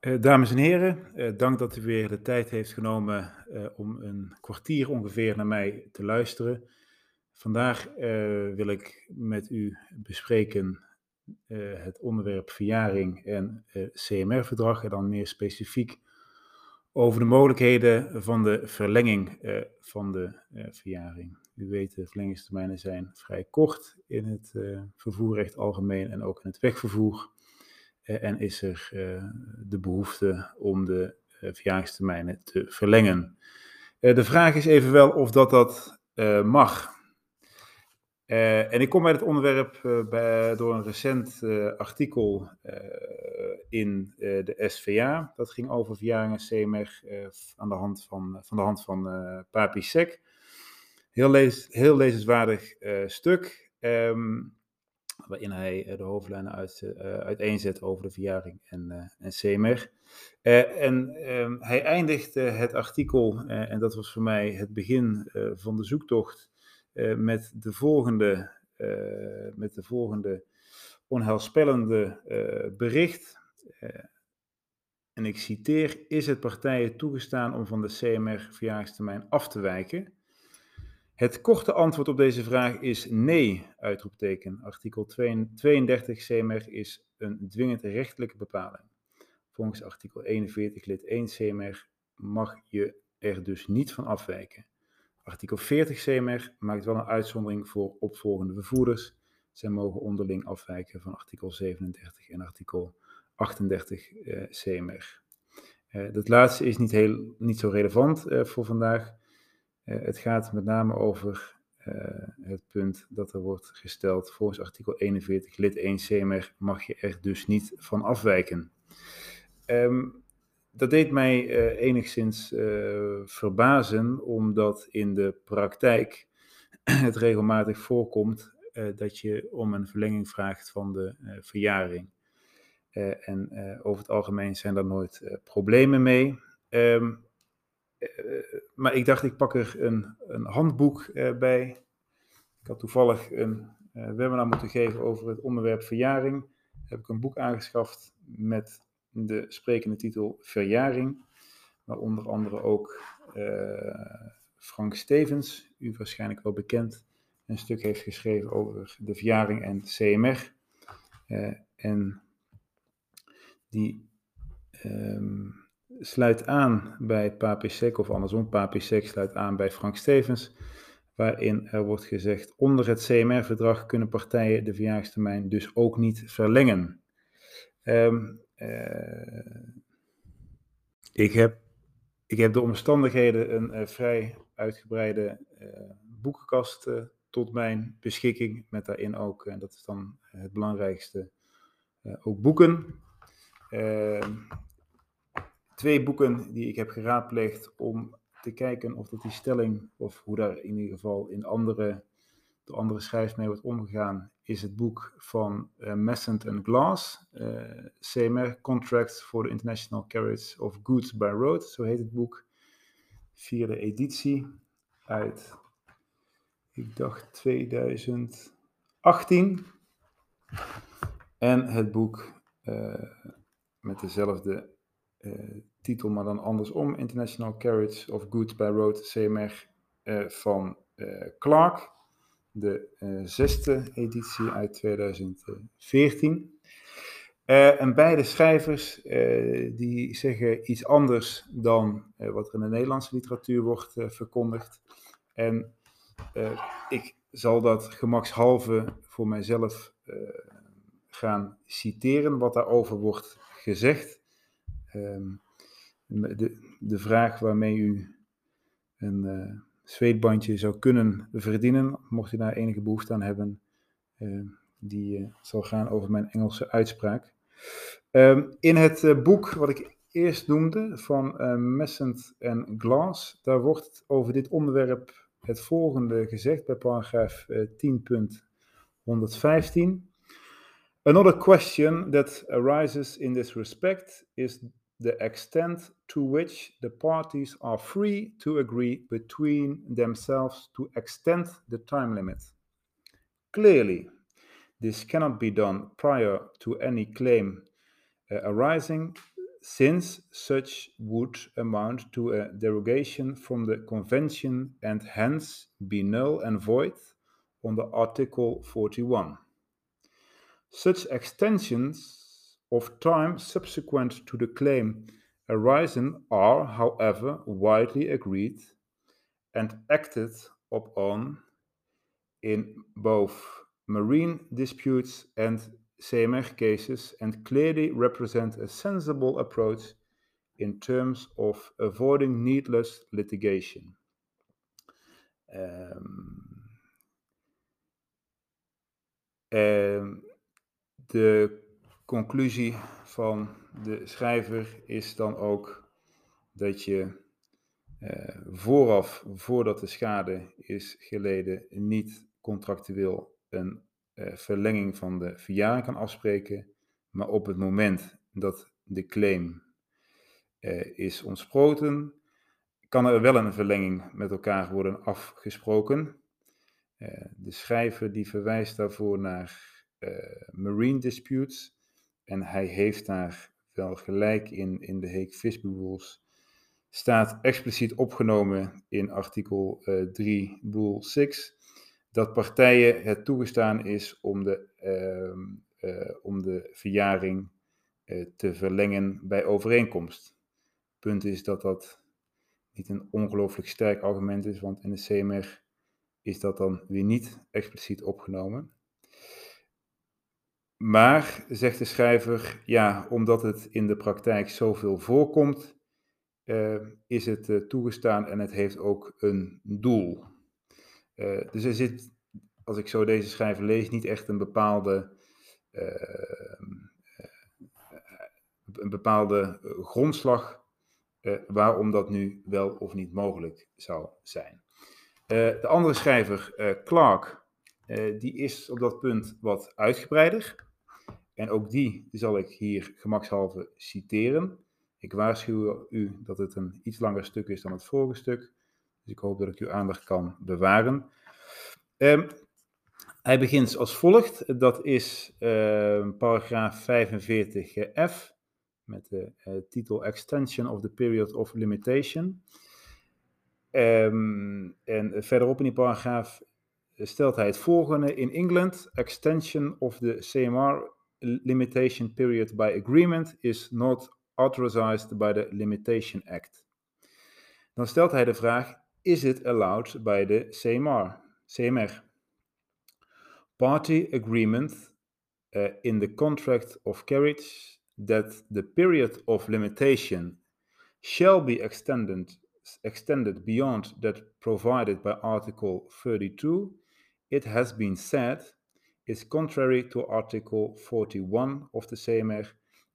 Uh, dames en heren, uh, dank dat u weer de tijd heeft genomen uh, om een kwartier ongeveer naar mij te luisteren. Vandaag wil ik met u bespreken het onderwerp verjaring en CMR-verdrag en dan meer specifiek over de mogelijkheden van de verlenging van de verjaring. U weet, de verlengingstermijnen zijn vrij kort in het vervoerrecht algemeen en ook in het wegvervoer. Eh, en is er eh, de behoefte om de eh, verjaringstermijnen te verlengen. de vraag is evenwel of dat dat mag. en ik kom bij het onderwerp bij, door een recent artikel in de SVA. Dat ging over verjaringen CMR aan de hand van, van de hand van Papi Sek. Heel, lees, heel lezenswaardig stuk. Um, waarin hij eh, de hoofdlijnen uit, uh, uiteenzet over de verjaring en, uh, en CMR. En um, hij eindigde het artikel, en dat was voor mij het begin van de zoektocht, met, de volgende, met de volgende onheilspellende bericht. en ik citeer: Is het partijen toegestaan om van de CMR-verjaringstermijn af te wijken? Het korte antwoord op deze vraag is nee, uitroepteken. Artikel 32 CMR is een dwingend rechtelijke bepaling. Volgens artikel 41 lid 1 CMR mag je er dus niet van afwijken. Artikel 40 CMR maakt wel een uitzondering voor opvolgende vervoerders. Zij mogen onderling afwijken van artikel 37 en artikel 38 eh, CMR. Uh, dat laatste is niet, heel, niet zo relevant uh, voor vandaag. Eh, het gaat met name over eh, het punt dat er wordt gesteld, volgens artikel 41 lid 1 CMR mag je er dus niet van afwijken. Ehm, dat deed mij uh, enigszins verbazen, omdat in de praktijk het regelmatig voorkomt dat je om een verlenging vraagt van de verjaring. en over het algemeen zijn daar nooit problemen mee. Um, eh, maar ik dacht, ik pak er een, een handboek eh, bij. Ik had toevallig een uh, webinar moeten geven over het onderwerp verjaring. Heb ik een boek aangeschaft met de sprekende titel Verjaring. Waar onder andere ook Frank Stevens, u waarschijnlijk wel bekend, een stuk heeft geschreven over de verjaring en CMR. en die um, sluit aan bij Papisek, of andersom, Papisek sluit aan bij Frank Stevens, waarin er wordt gezegd, onder het CMR-verdrag kunnen partijen de verjaarstermijn dus ook niet verlengen. Um, ik, heb, ik heb de omstandigheden een uh, vrij uitgebreide uh, boekenkast tot mijn beschikking, met daarin ook, en dat is dan het belangrijkste, ook boeken. Twee boeken die ik heb geraadpleegd om te kijken of dat die stelling, of hoe daar in ieder geval in andere, door andere schrijvers mee wordt omgegaan, is het boek van uh, Messent and Glass, uh, CMR Contracts for the International Carriage of Goods by Road, zo heet het boek. Vierde editie uit, ik dacht 2018. En het boek uh, met dezelfde uh, titel, maar dan andersom. International Carriage of Goods by Road, CMR, uh, van uh, Clark. De zesde editie uit 2014. en beide schrijvers die zeggen iets anders dan wat er in de Nederlandse literatuur wordt verkondigd. En ik zal dat gemakshalve voor mijzelf gaan citeren wat daarover wordt gezegd. Um, de, de vraag waarmee u een uh, zweetbandje zou kunnen verdienen, mocht u daar enige behoefte aan hebben, uh, die uh, zal gaan over mijn Engelse uitspraak. Um, in het boek wat ik eerst noemde, van Messent en Glass, daar wordt over dit onderwerp het volgende gezegd bij paragraaf 10.115. Another question that arises in this respect is the extent to which the parties are free to agree between themselves to extend the time limit. Clearly, this cannot be done prior to any claim uh, arising, since such would amount to a derogation from the convention and hence be null and void under Article 41. Such extensions of time subsequent to the claim arisen are, however, widely agreed and acted upon in both marine disputes and CMR cases and clearly represent a sensible approach in terms of avoiding needless litigation. Um, um, de conclusie van de schrijver is dan ook dat je uh, vooraf, voordat de schade is geleden, niet contractueel een uh, verlenging van de verjaring kan afspreken, maar op het moment dat de claim uh, is ontsproten, kan er wel een verlenging met elkaar worden afgesproken. de schrijver die verwijst daarvoor naar marine disputes en hij heeft daar wel gelijk in, in de Fisby Rules, staat expliciet opgenomen in artikel uh, 3, rule 6, dat partijen het toegestaan is om de, uh, om de verjaring uh, te verlengen bij overeenkomst. Punt is dat dat niet een ongelooflijk sterk argument is, want in de CMR is dat dan weer niet expliciet opgenomen. Maar, zegt de schrijver, ja, omdat het in de praktijk zoveel voorkomt, uh, is het uh, toegestaan en het heeft ook een doel. Uh, dus er zit, als ik zo deze schrijver lees, niet echt een bepaalde, een bepaalde grondslag waarom dat nu wel of niet mogelijk zou zijn. de andere schrijver, Clark, die is op dat punt wat uitgebreider. En ook die zal ik hier gemakshalve citeren. Ik waarschuw u dat het een iets langer stuk is dan het vorige stuk. Dus ik hoop dat ik uw aandacht kan bewaren. Um, hij begint als volgt. Dat is uh, paragraaf 45f met de uh, titel Extension of the Period of Limitation. Um, en verderop in die paragraaf stelt hij het volgende. In England, extension of the CMR limitation period by agreement is not authorized by the Limitation Act. Dan stelt hij de vraag: is it allowed by the CMR? CMR. Party agreement uh, in the contract of carriage that the period of limitation shall be extended extended beyond that provided by Article 32, it has been said is contrary to Article 41 of the CMR,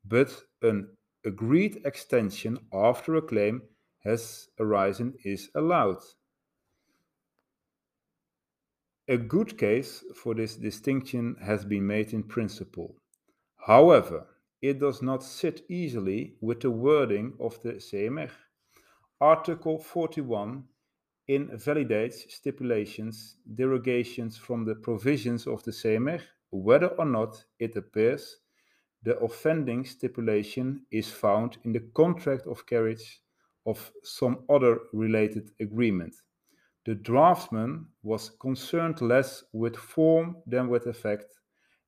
but an agreed extension after a claim has arisen is allowed. A good case for this distinction has been made in principle. However, it does not sit easily with the wording of the CMR. Article 41 invalidates stipulations, derogations from the provisions of the CMR, whether or not it appears the offending stipulation is found in the contract of carriage of some other related agreement. The draftsman was concerned less with form than with effect,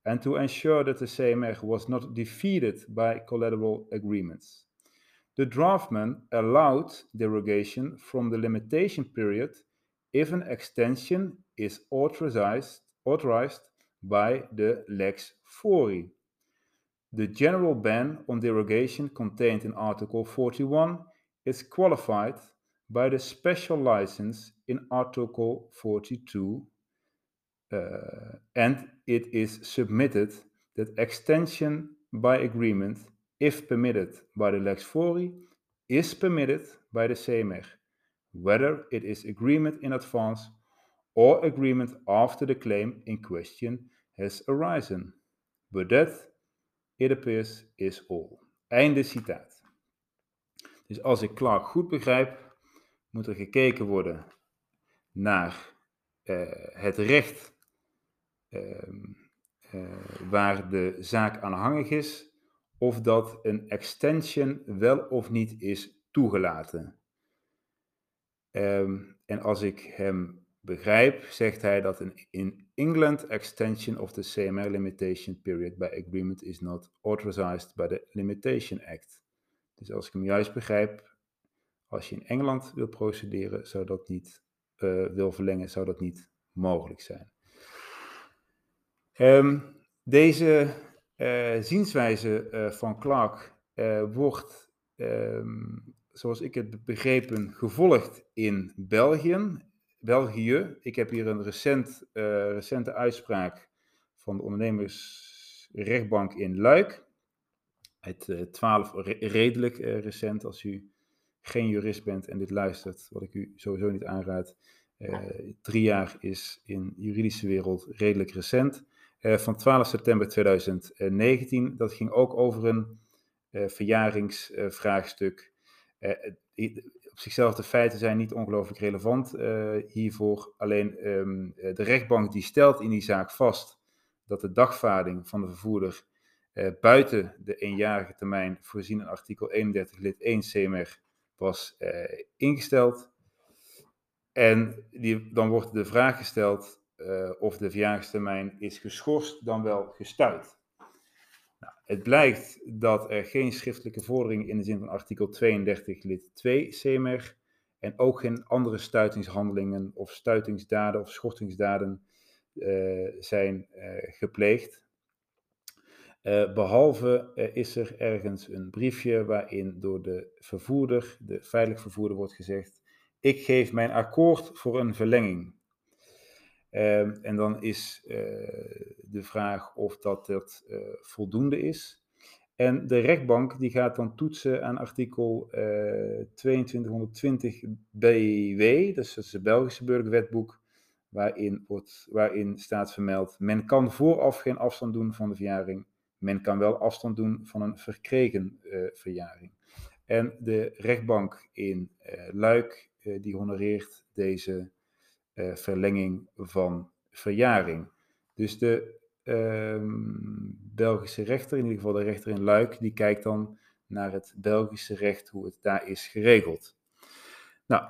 and to ensure that the CMR was not defeated by collateral agreements. The draftman allowed derogation from the limitation period if an extension is authorized, authorized by the lex fori. The general ban on derogation contained in Article 41 is qualified by the special license in Article 42 uh, and it is submitted that extension by agreement if permitted by the lex fori, is permitted by the CMR, whether it is agreement in advance or agreement after the claim in question has arisen. But that, it appears, is all. Einde citaat. Dus als ik Clark goed begrijp, moet er gekeken worden naar uh, het recht uh, uh, waar de zaak aanhangig is of dat een extension wel of niet is toegelaten. Ehm, en als ik hem begrijp, zegt hij dat een in England extension of the CMR limitation period by agreement is not authorized by the Limitation Act. Dus als ik hem juist begrijp, als je in Engeland wil procederen, zou dat niet, uh, wil verlengen, zou dat niet mogelijk zijn. Um, deze zienswijze uh, van Clark wordt, um, zoals ik het begrepen, gevolgd in België. België. Ik heb hier een recent, recente uitspraak van de ondernemersrechtbank in Luik. Het 12 redelijk recent, als u geen jurist bent en dit luistert, wat ik u sowieso niet aanraad. drie jaar is in de juridische wereld redelijk recent. Eh, van 12 september 2019. Dat ging ook over een uh, verjaringsvraagstuk. Uh, op zichzelf de feiten zijn niet ongelooflijk relevant hiervoor. Alleen um, de rechtbank die stelt in die zaak vast dat de dagvaarding van de vervoerder buiten de eenjarige termijn voorzien in artikel 31 lid 1 CMR was ingesteld. En die, dan wordt de vraag gesteld uh, of de verjaringstermijn is geschorst dan wel gestuit. Nou, het blijkt dat er geen schriftelijke vordering in de zin van artikel 32 lid 2 CMR en ook geen andere stuitingshandelingen of stuitingsdaden of schortingsdaden uh, zijn uh, gepleegd. behalve is er ergens een briefje waarin door de vervoerder, de veilig vervoerder, wordt gezegd: Ik geef mijn akkoord voor een verlenging. Ehm, en dan is uh, de vraag of dat, dat uh, voldoende is. En de rechtbank die gaat dan toetsen aan artikel uh, eh, 2220 BW, dus dat is het Belgische burgerwetboek, waarin, wordt, waarin staat vermeld, men kan vooraf geen afstand doen van de verjaring, men kan wel afstand doen van een verkregen verjaring. En de rechtbank in Luik, die honoreert deze uh, verlenging van verjaring. Dus de ehm, Belgische rechter, in ieder geval de rechter in Luik, die kijkt dan naar het Belgische recht, hoe het daar is geregeld. Nou,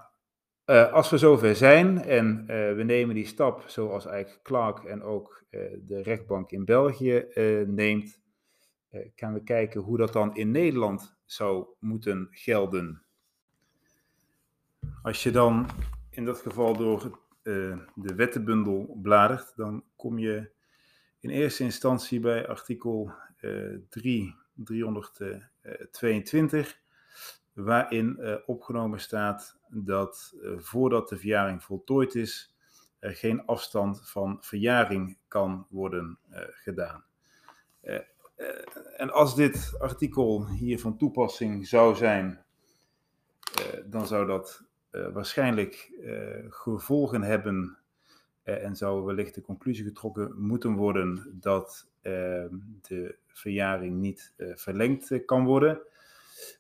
uh, als we zover zijn en uh, we nemen die stap zoals eigenlijk Clark en ook de rechtbank in België neemt, gaan we kijken hoe dat dan in Nederland zou moeten gelden. Als je dan in dat geval door uh, de wettenbundel bladert, dan kom je in eerste instantie bij artikel uh, 3, 322, waarin uh, opgenomen staat dat uh, voordat de verjaring voltooid is, er geen afstand van verjaring kan worden gedaan. en als dit artikel hier van toepassing zou zijn, dan zou dat waarschijnlijk uh, gevolgen hebben uh, en zou wellicht de conclusie getrokken moeten worden dat ehm, de verjaring niet verlengd kan worden.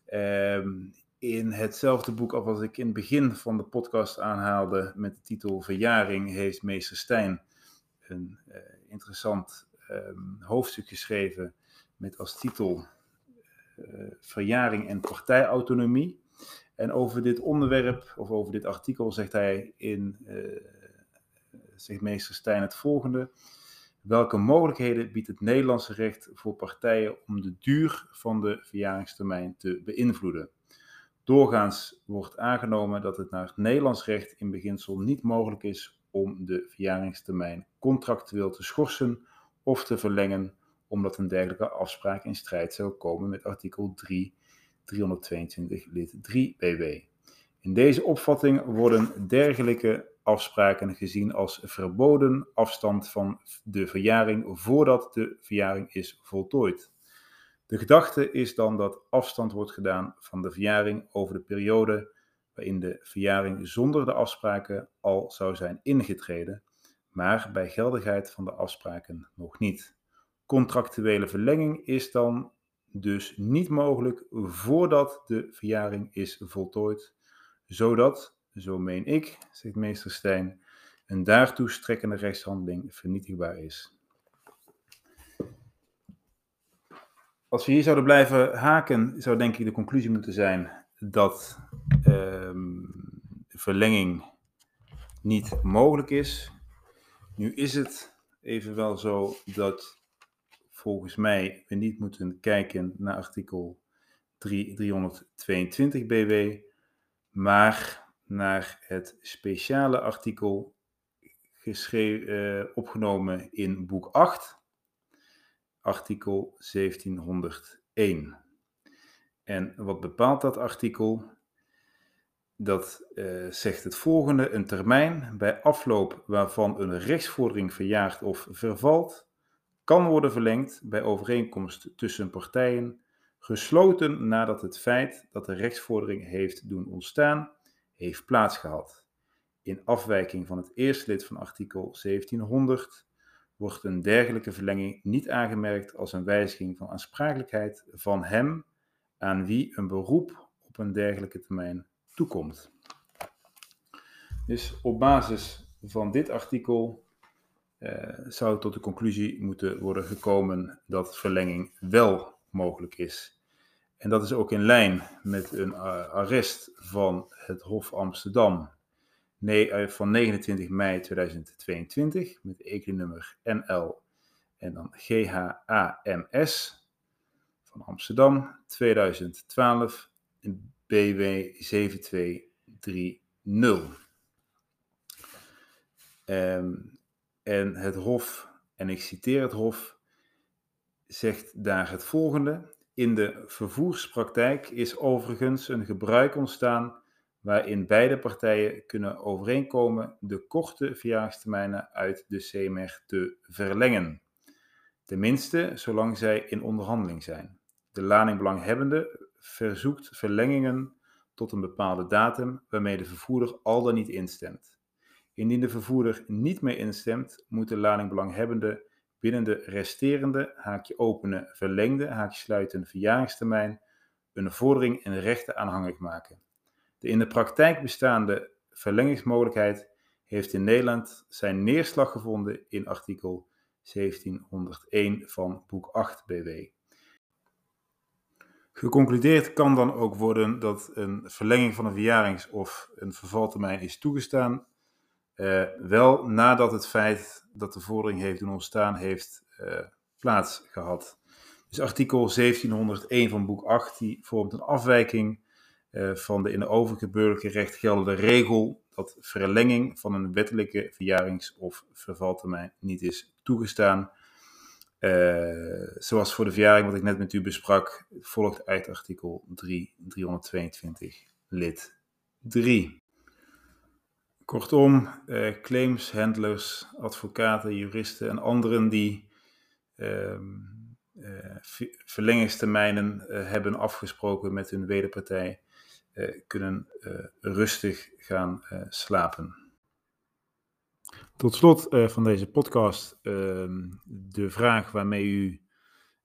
Ehm, in hetzelfde boek als ik in het begin van de podcast aanhaalde met de titel Verjaring heeft meester Stijn een interessant ehm, hoofdstuk geschreven met als titel Verjaring en partijautonomie. En over dit onderwerp, of over dit artikel, zegt hij in, uh, zegt meester Stijn het volgende. Welke mogelijkheden biedt het Nederlandse recht voor partijen om de duur van de verjaringstermijn te beïnvloeden? Doorgaans wordt aangenomen dat het naar het Nederlands recht in beginsel niet mogelijk is om de verjaringstermijn contractueel te schorsen of te verlengen, omdat een dergelijke afspraak in strijd zou komen met artikel 3 322 lid 3 BW. In deze opvatting worden dergelijke afspraken gezien als verboden afstand van de verjaring voordat de verjaring is voltooid. De gedachte is dan dat afstand wordt gedaan van de verjaring over de periode waarin de verjaring zonder de afspraken al zou zijn ingetreden, maar bij geldigheid van de afspraken nog niet. Contractuele verlenging is dan dus niet mogelijk voordat de verjaring is voltooid, zodat, zo meen ik, zegt meester Stijn, een daartoe strekkende rechtshandeling vernietigbaar is. als we hier zouden blijven haken, zou denk ik de conclusie moeten zijn dat ehm, verlenging niet mogelijk is. Nu is het evenwel zo dat volgens mij we niet moeten kijken naar artikel 322 BW, maar naar het speciale artikel uh, opgenomen in boek 8, artikel 1701. En wat bepaalt dat artikel? Dat uh, zegt het volgende: een termijn bij afloop waarvan een rechtsvordering verjaart of vervalt, kan worden verlengd bij overeenkomst tussen partijen, gesloten nadat het feit dat de rechtsvordering heeft doen ontstaan, heeft plaatsgehad. In afwijking van het eerste lid van artikel 1700 wordt een dergelijke verlenging niet aangemerkt als een wijziging van aansprakelijkheid van hem aan wie een beroep op een dergelijke termijn toekomt. Dus op basis van dit artikel zou tot de conclusie moeten worden gekomen dat verlenging wel mogelijk is. En dat is ook in lijn met een uh, arrest van het Hof Amsterdam nee, uh, van 29 mei 2022 met ekelnummer NL en dan GHAMS van Amsterdam 2012 BW 7230. Um, en het Hof, en ik citeer het Hof, zegt daar het volgende. In de vervoerspraktijk is overigens een gebruik ontstaan waarin beide partijen kunnen overeenkomen de korte verjaardagstermijnen uit de CMR te verlengen. Tenminste, zolang zij in onderhandeling zijn. De ladingbelanghebbende verzoekt verlengingen tot een bepaalde datum waarmee de vervoerder al dan niet instemt. Indien de vervoerder niet mee instemt, moet de ladingbelanghebbende binnen de resterende haakje openen, verlengde haakje sluiten verjaringstermijn een vordering in rechten aanhangig maken. De in de praktijk bestaande verlengingsmogelijkheid heeft in Nederland zijn neerslag gevonden in artikel 1701 van boek 8 BW. Geconcludeerd kan dan ook worden dat een verlenging van een verjarings- of een vervaltermijn is toegestaan, wel nadat het feit dat de vordering heeft doen ontstaan heeft uh, plaats gehad. Dus artikel 1701 van boek 8 die vormt een afwijking uh, van de in de overige burgerlijk recht geldende regel dat verlenging van een wettelijke verjarings- of vervaltermijn niet is toegestaan. zoals voor de verjaring wat ik net met u besprak, volgt uit artikel 3, 322 lid 3. Kortom, eh, claims, handlers, advocaten, juristen en anderen die uh, uh, verlengingstermijnen uh, hebben afgesproken met hun wederpartij, uh, kunnen rustig gaan slapen. Tot slot van deze podcast ehm, de vraag waarmee u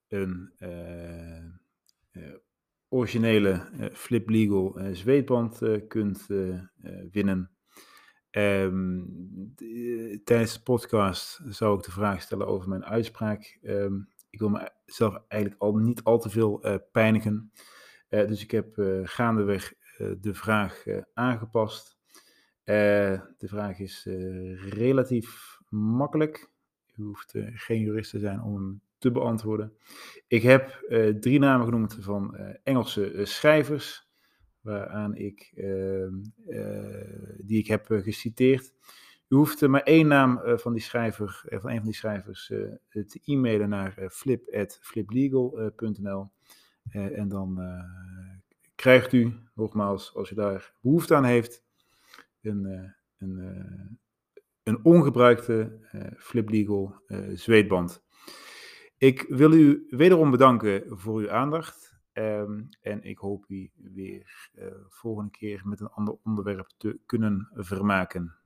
een originele Flip Legal zweetband kunt winnen. Um, tijdens de podcast zou ik de vraag stellen over mijn uitspraak. Um, ik wil mezelf eigenlijk al niet al te veel uh, pijnigen. Uh, dus ik heb gaandeweg de vraag aangepast. de vraag is relatief makkelijk. U hoeft geen jurist te zijn om hem te beantwoorden. Ik heb drie namen genoemd van Engelse schrijvers waaraan ik, ehm, eh, die ik heb eh, geciteerd. U hoeft maar één naam eh, van die schrijver, van een van die schrijvers te e-mailen naar flip.fliplegal.nl en dan krijgt u, nogmaals, als u daar behoefte aan heeft, een, een, een ongebruikte Flip Legal zweetband. Ik wil u wederom bedanken voor uw aandacht. Um, en ik hoop u weer uh, volgende keer met een ander onderwerp te kunnen vermaken.